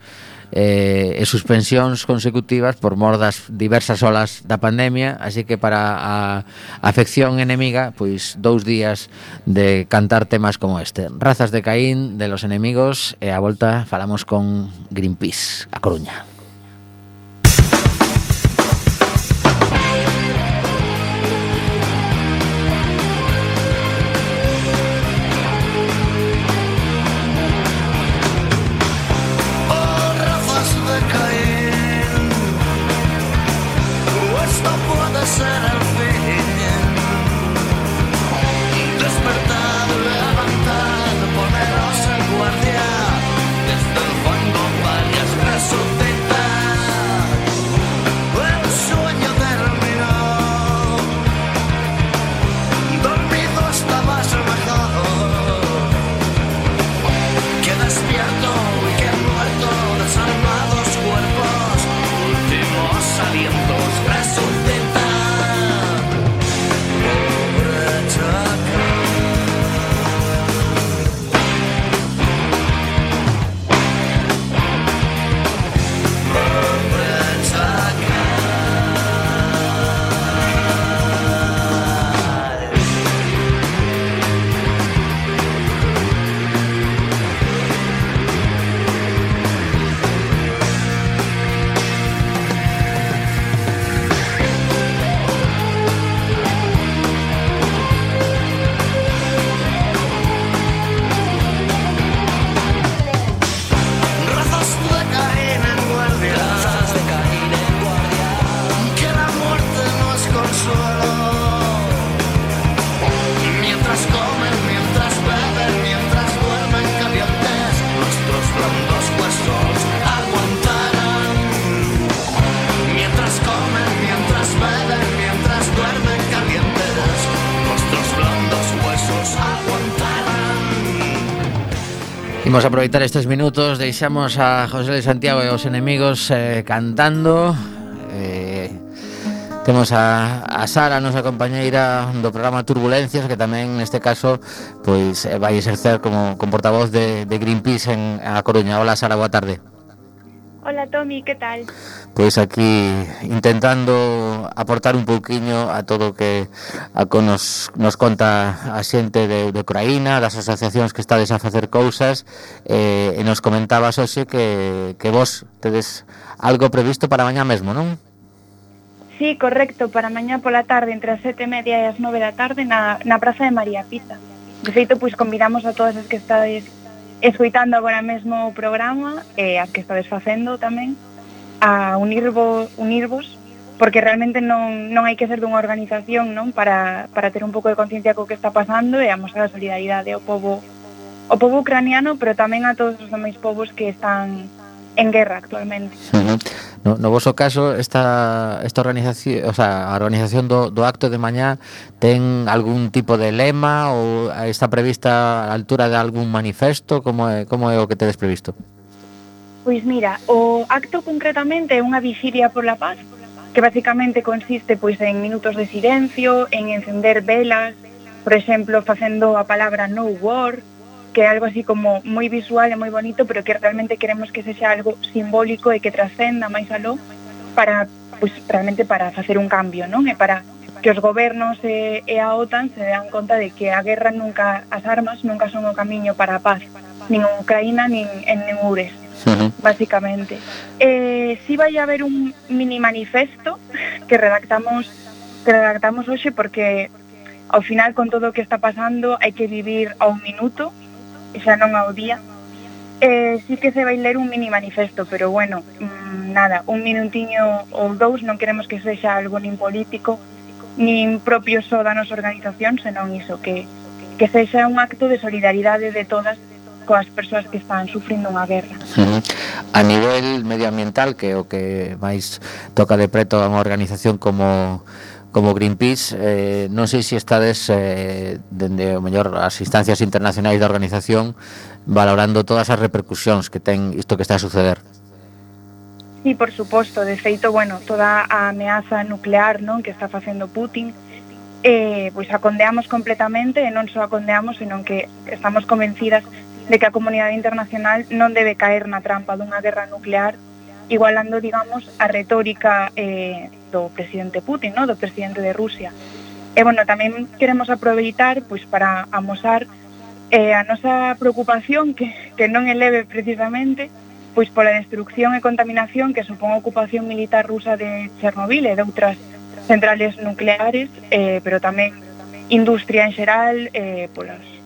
eh, e suspensións consecutivas por mor das diversas olas da pandemia, así que para a afección enemiga, pois dous días de cantar temas como este. Razas de Caín, de los enemigos, e a volta falamos con Greenpeace, a Coruña. Imos aproveitar estes minutos. Deixamos a José de Santiago e os enemigos eh, cantando. Eh, Temos a, a Sara, a nosa compañeira do programa Turbulencias Que tamén neste caso pois eh, vai exercer como, como portavoz de, de Greenpeace en a Coruña. Hola Sara, boa tarde. Hola Tomi, que tal? pois aquí intentando aportar un pouquiño a todo o que a que nos, nos conta a xente de, de Ucraína, das asociacións que estades a facer cousas eh, e nos comentabas hoxe que, que vos tedes algo previsto para mañá mesmo, non? Sí, correcto, para mañá pola tarde entre as sete e media e as nove da tarde na, na Praza de María Pita De feito, pois convidamos a todas as que estades escoitando agora mesmo o programa e as que estades facendo tamén a unirvos, unirvos porque realmente non, non hai que ser dunha organización non para, para ter un pouco de conciencia co que está pasando e a mostrar a solidaridade ao povo ao povo ucraniano, pero tamén a todos os demais povos que están en guerra actualmente. Uh -huh. No, no vosso caso, esta, esta organización, o sea, a organización do, do acto de mañá ten algún tipo de lema ou está prevista a altura de algún manifesto? Como é, como é o que tedes previsto? Pois mira, o acto concretamente é unha vigilia pola paz, que basicamente consiste pois en minutos de silencio, en encender velas, por exemplo, facendo a palabra no war, que é algo así como moi visual e moi bonito, pero que realmente queremos que sexa algo simbólico e que trascenda máis aló para pois realmente para facer un cambio, non? E para que os gobernos e, e a OTAN se dan conta de que a guerra nunca, as armas nunca son o camiño para a paz, nin en Ucraína, nin en Neures uh -huh. básicamente. Eh, si sí vai a haber un mini manifesto que redactamos que redactamos hoxe porque ao final con todo o que está pasando hai que vivir ao minuto e xa non ao día. Eh, sí que se vai ler un mini manifesto, pero bueno, mm, nada, un minutiño ou dous, non queremos que sexa algo nin político, nin propio só da nosa organización, senón iso, que, que sexa un acto de solidaridade de todas coas persoas que están sufrindo unha guerra. Uh -huh. A nivel medioambiental, que o que máis toca de preto a unha organización como como Greenpeace, eh, non sei se estades eh, dende o mellor as instancias internacionais da organización valorando todas as repercusións que ten isto que está a suceder. Sí, por suposto, de feito, bueno, toda a ameaza nuclear non que está facendo Putin, eh, pois a condeamos completamente e non só a condeamos, senón que estamos convencidas de que a comunidade internacional non debe caer na trampa dunha guerra nuclear igualando, digamos, a retórica eh, do presidente Putin, no? do presidente de Rusia. E, bueno, tamén queremos aproveitar pois, para amosar eh, a nosa preocupación, que, que non eleve precisamente, pois pola destrucción e contaminación que supón a ocupación militar rusa de Chernobyl e de outras centrales nucleares, eh, pero tamén industria en xeral, eh, polas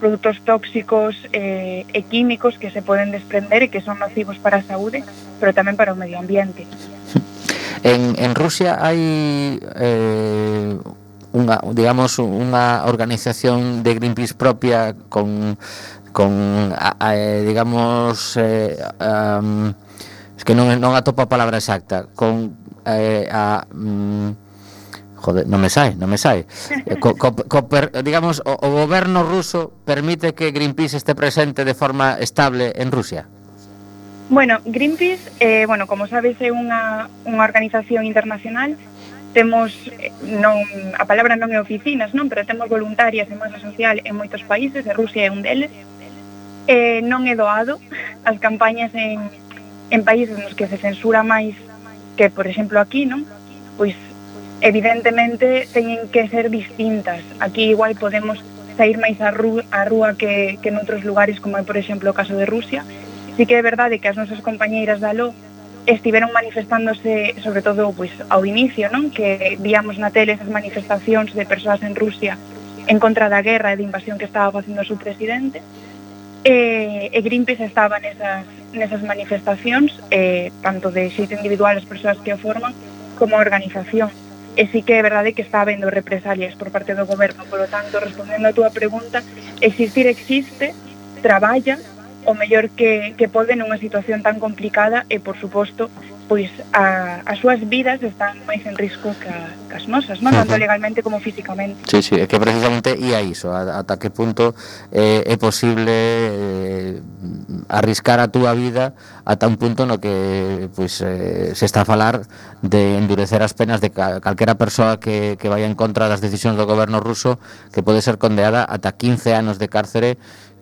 produtos tóxicos eh, e químicos que se poden desprender e que son nocivos para a saúde, pero tamén para o medio ambiente. En, en Rusia hai eh, unha, digamos, unha organización de Greenpeace propia con, con a, a, eh, digamos, eh, um, es que non, non atopo a palabra exacta, con eh, a... Um, Joder, non me sai, non me sai. Eh, co, co, co per, digamos, o, o goberno ruso permite que Greenpeace este presente de forma estable en Rusia? Bueno, Greenpeace, eh, bueno, como sabes, é unha, unha organización internacional temos eh, non a palabra non é oficinas, non, pero temos voluntarias en masa social en moitos países, e Rusia é un deles. Eh, non é doado as campañas en, en países nos que se censura máis que, por exemplo, aquí, non? Pois evidentemente teñen que ser distintas. Aquí igual podemos sair máis a, a rúa que, que en outros lugares, como é, por exemplo, o caso de Rusia. Sí que é verdade que as nosas compañeiras da LO estiveron manifestándose, sobre todo pois, ao inicio, non? que víamos na tele esas manifestacións de persoas en Rusia en contra da guerra e de invasión que estaba facendo o seu presidente, e, e Greenpeace estaba nesas, nesas manifestacións, eh, tanto de xeito individual as persoas que o forman, como a organización. E sí que é verdade que está habendo represalias por parte do goberno, polo tanto, respondendo a túa pregunta, existir existe, traballa, o mellor que, que pode nunha situación tan complicada e, por suposto, pois a, as súas vidas están máis en risco que, que as nosas, non? Uh -huh. tanto legalmente como físicamente. Sí, sí, é que precisamente ia iso, ata que punto eh, é posible eh, arriscar a túa vida ata un punto no que pois, eh, se está a falar de endurecer as penas de calquera persoa que, que vai en contra das decisións do goberno ruso que pode ser condeada ata 15 anos de cárcere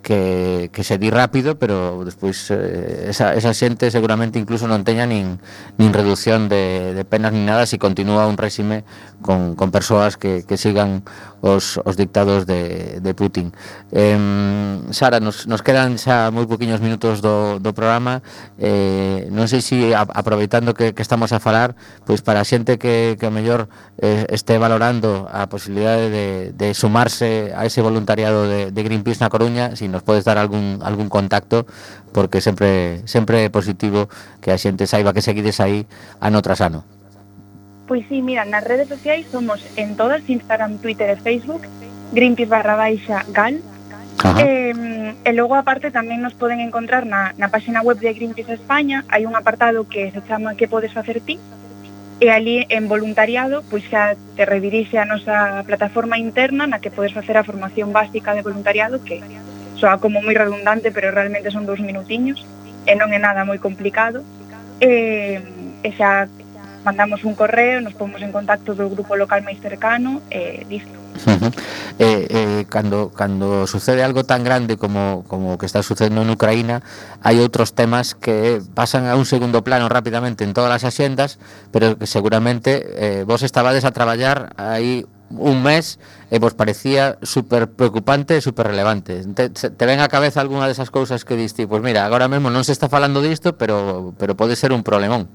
que, que se di rápido, pero despois eh, esa, esa xente seguramente incluso non teña nin, nin reducción de, de penas ni nada se si continúa un réxime con, con persoas que, que sigan os, os dictados de, de Putin. Eh, Sara, nos, nos quedan xa moi poquinhos minutos do, do programa. Eh, non sei se si aproveitando que, que estamos a falar, pois para a xente que, que o mellor eh, este valorando a posibilidade de, de sumarse a ese voluntariado de, de Greenpeace na Coruña, se si nos podes dar algún, algún contacto, porque sempre sempre é positivo que a xente saiba que seguides aí ano tras ano. Pois sí, mira, nas redes sociais somos en todas, Instagram, Twitter e Facebook, Greenpeace barra baixa GAL, Eh, e logo aparte tamén nos poden encontrar na, na páxina web de Greenpeace España. Hai un apartado que se chama que podes facer ti? E ali en voluntariado pois xa te redirixe a nosa plataforma interna na que podes facer a formación básica de voluntariado que soa como moi redundante pero realmente son dous minutiños e non é nada moi complicado. E, e xa mandamos un correo, nos pomos en contacto do grupo local máis cercano e eh, listo. Uh -huh. eh, eh, cando, cando sucede algo tan grande como, como o que está sucedendo en Ucraína hai outros temas que pasan a un segundo plano rápidamente en todas as axendas pero que seguramente eh, vos estabades a traballar aí un mes e vos parecía super preocupante e super relevante. Te, te ven a cabeza algunha desas cousas que diste, pois pues mira, agora mesmo non se está falando disto, pero pero pode ser un problemón.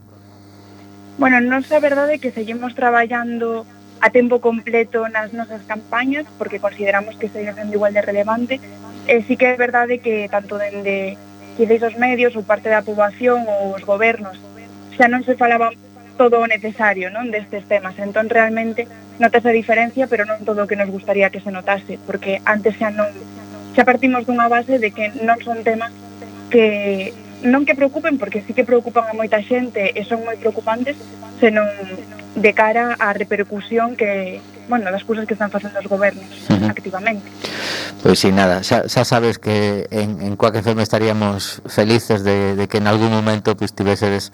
Bueno, non a verdade que seguimos traballando a tempo completo nas nosas campañas porque consideramos que segue sendo igual de relevante. E sí que é verdade que tanto dende quizáis os medios ou parte da poboación ou os gobernos xa non se falaba todo o necesario non destes temas. Entón realmente notase a diferencia pero non todo o que nos gustaría que se notase porque antes xa non xa partimos dunha base de que non son temas que non que preocupen, porque sí que preocupan a moita xente e son moi preocupantes, senón de cara á repercusión que, bueno, das cousas que están facendo os gobernos uh -huh. activamente. Pois pues, sí, nada, xa, xa sabes que en, en Coac FM estaríamos felices de, de que en algún momento pois, pues, tivesedes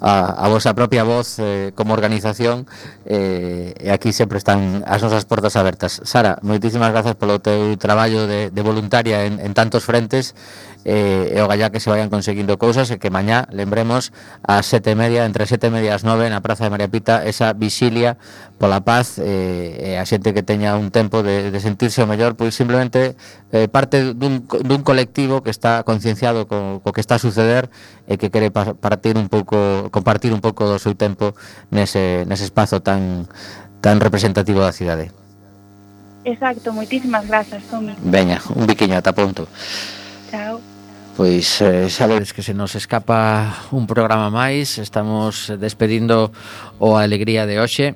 a, a vosa propia voz eh, como organización eh, e aquí sempre están as nosas portas abertas. Sara, moitísimas grazas polo teu traballo de, de voluntaria en, en tantos frentes eh, e o gallá que se vayan conseguindo cousas e que mañá, lembremos, a sete e media, entre sete e media as nove na Praza de María Pita, esa vigilia pola paz eh, e a xente que teña un tempo de, de sentirse o mellor, pois simplemente eh, parte dun, dun colectivo que está concienciado co, co que está a suceder e que quere partir un pouco, compartir un pouco do seu tempo nese, nese espazo tan tan representativo da cidade. Exacto, moitísimas grazas, Tomi. Veña, un biquiño, ata pronto. Chao. Pois eh, sabedes que se nos escapa un programa máis Estamos despedindo o Alegría de hoxe.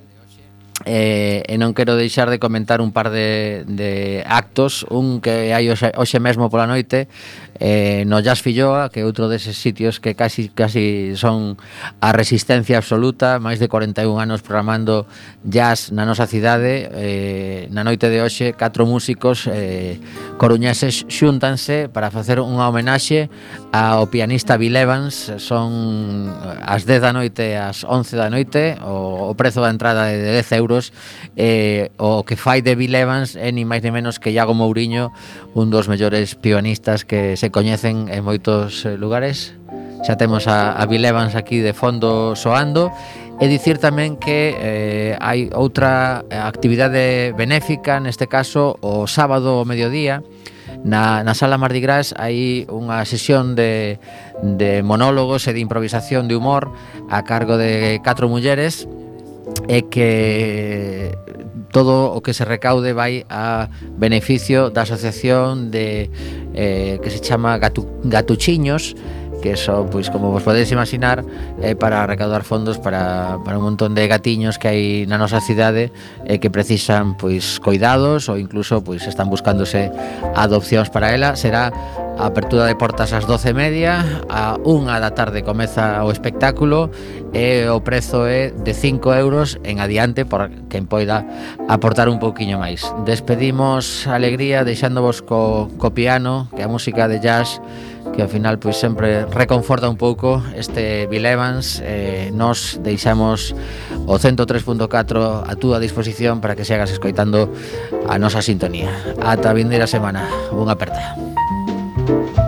Eh, e non quero deixar de comentar un par de, de actos. Un que hai hoxe, hoxe mesmo pola noite eh, no Jazz Filloa, que é outro deses sitios que casi casi son a resistencia absoluta, máis de 41 anos programando jazz na nosa cidade, eh, na noite de hoxe catro músicos eh, coruñeses xúntanse para facer unha homenaxe ao pianista Bill Evans, son as 10 da noite ás 11 da noite, o, o prezo da entrada é de 10 euros, eh, o que fai de Bill Evans é ni máis ni menos que Iago Mourinho, un dos mellores pianistas que se se coñecen en moitos eh, lugares. Xa temos a, a Bill Evans aquí de fondo soando E dicir tamén que eh, hai outra eh, actividade benéfica, neste caso o sábado ao mediodía, na, na sala Mardi Gras hai unha sesión de, de monólogos e de improvisación de humor a cargo de catro mulleres é que todo o que se recaude vai a beneficio da asociación de eh, que se chama Gatu, Gatuchiños que eso, pois como vos podedes imaginar, é para recaudar fondos para, para un montón de gatiños que hai na nosa cidade e que precisan pois coidados ou incluso pois están buscándose adopcións para ela. Será a apertura de portas ás 12:30, a unha da tarde comeza o espectáculo e o prezo é de 5 euros en adiante por quen poida aportar un pouquiño máis. Despedimos a alegría deixándovos co, co piano, que a música de jazz que ao final pois sempre reconforta un pouco este Bill Evans eh, nos deixamos o 103.4 a túa disposición para que se hagas escoitando a nosa sintonía. Ata a vindeira semana. Unha aperta. Thank you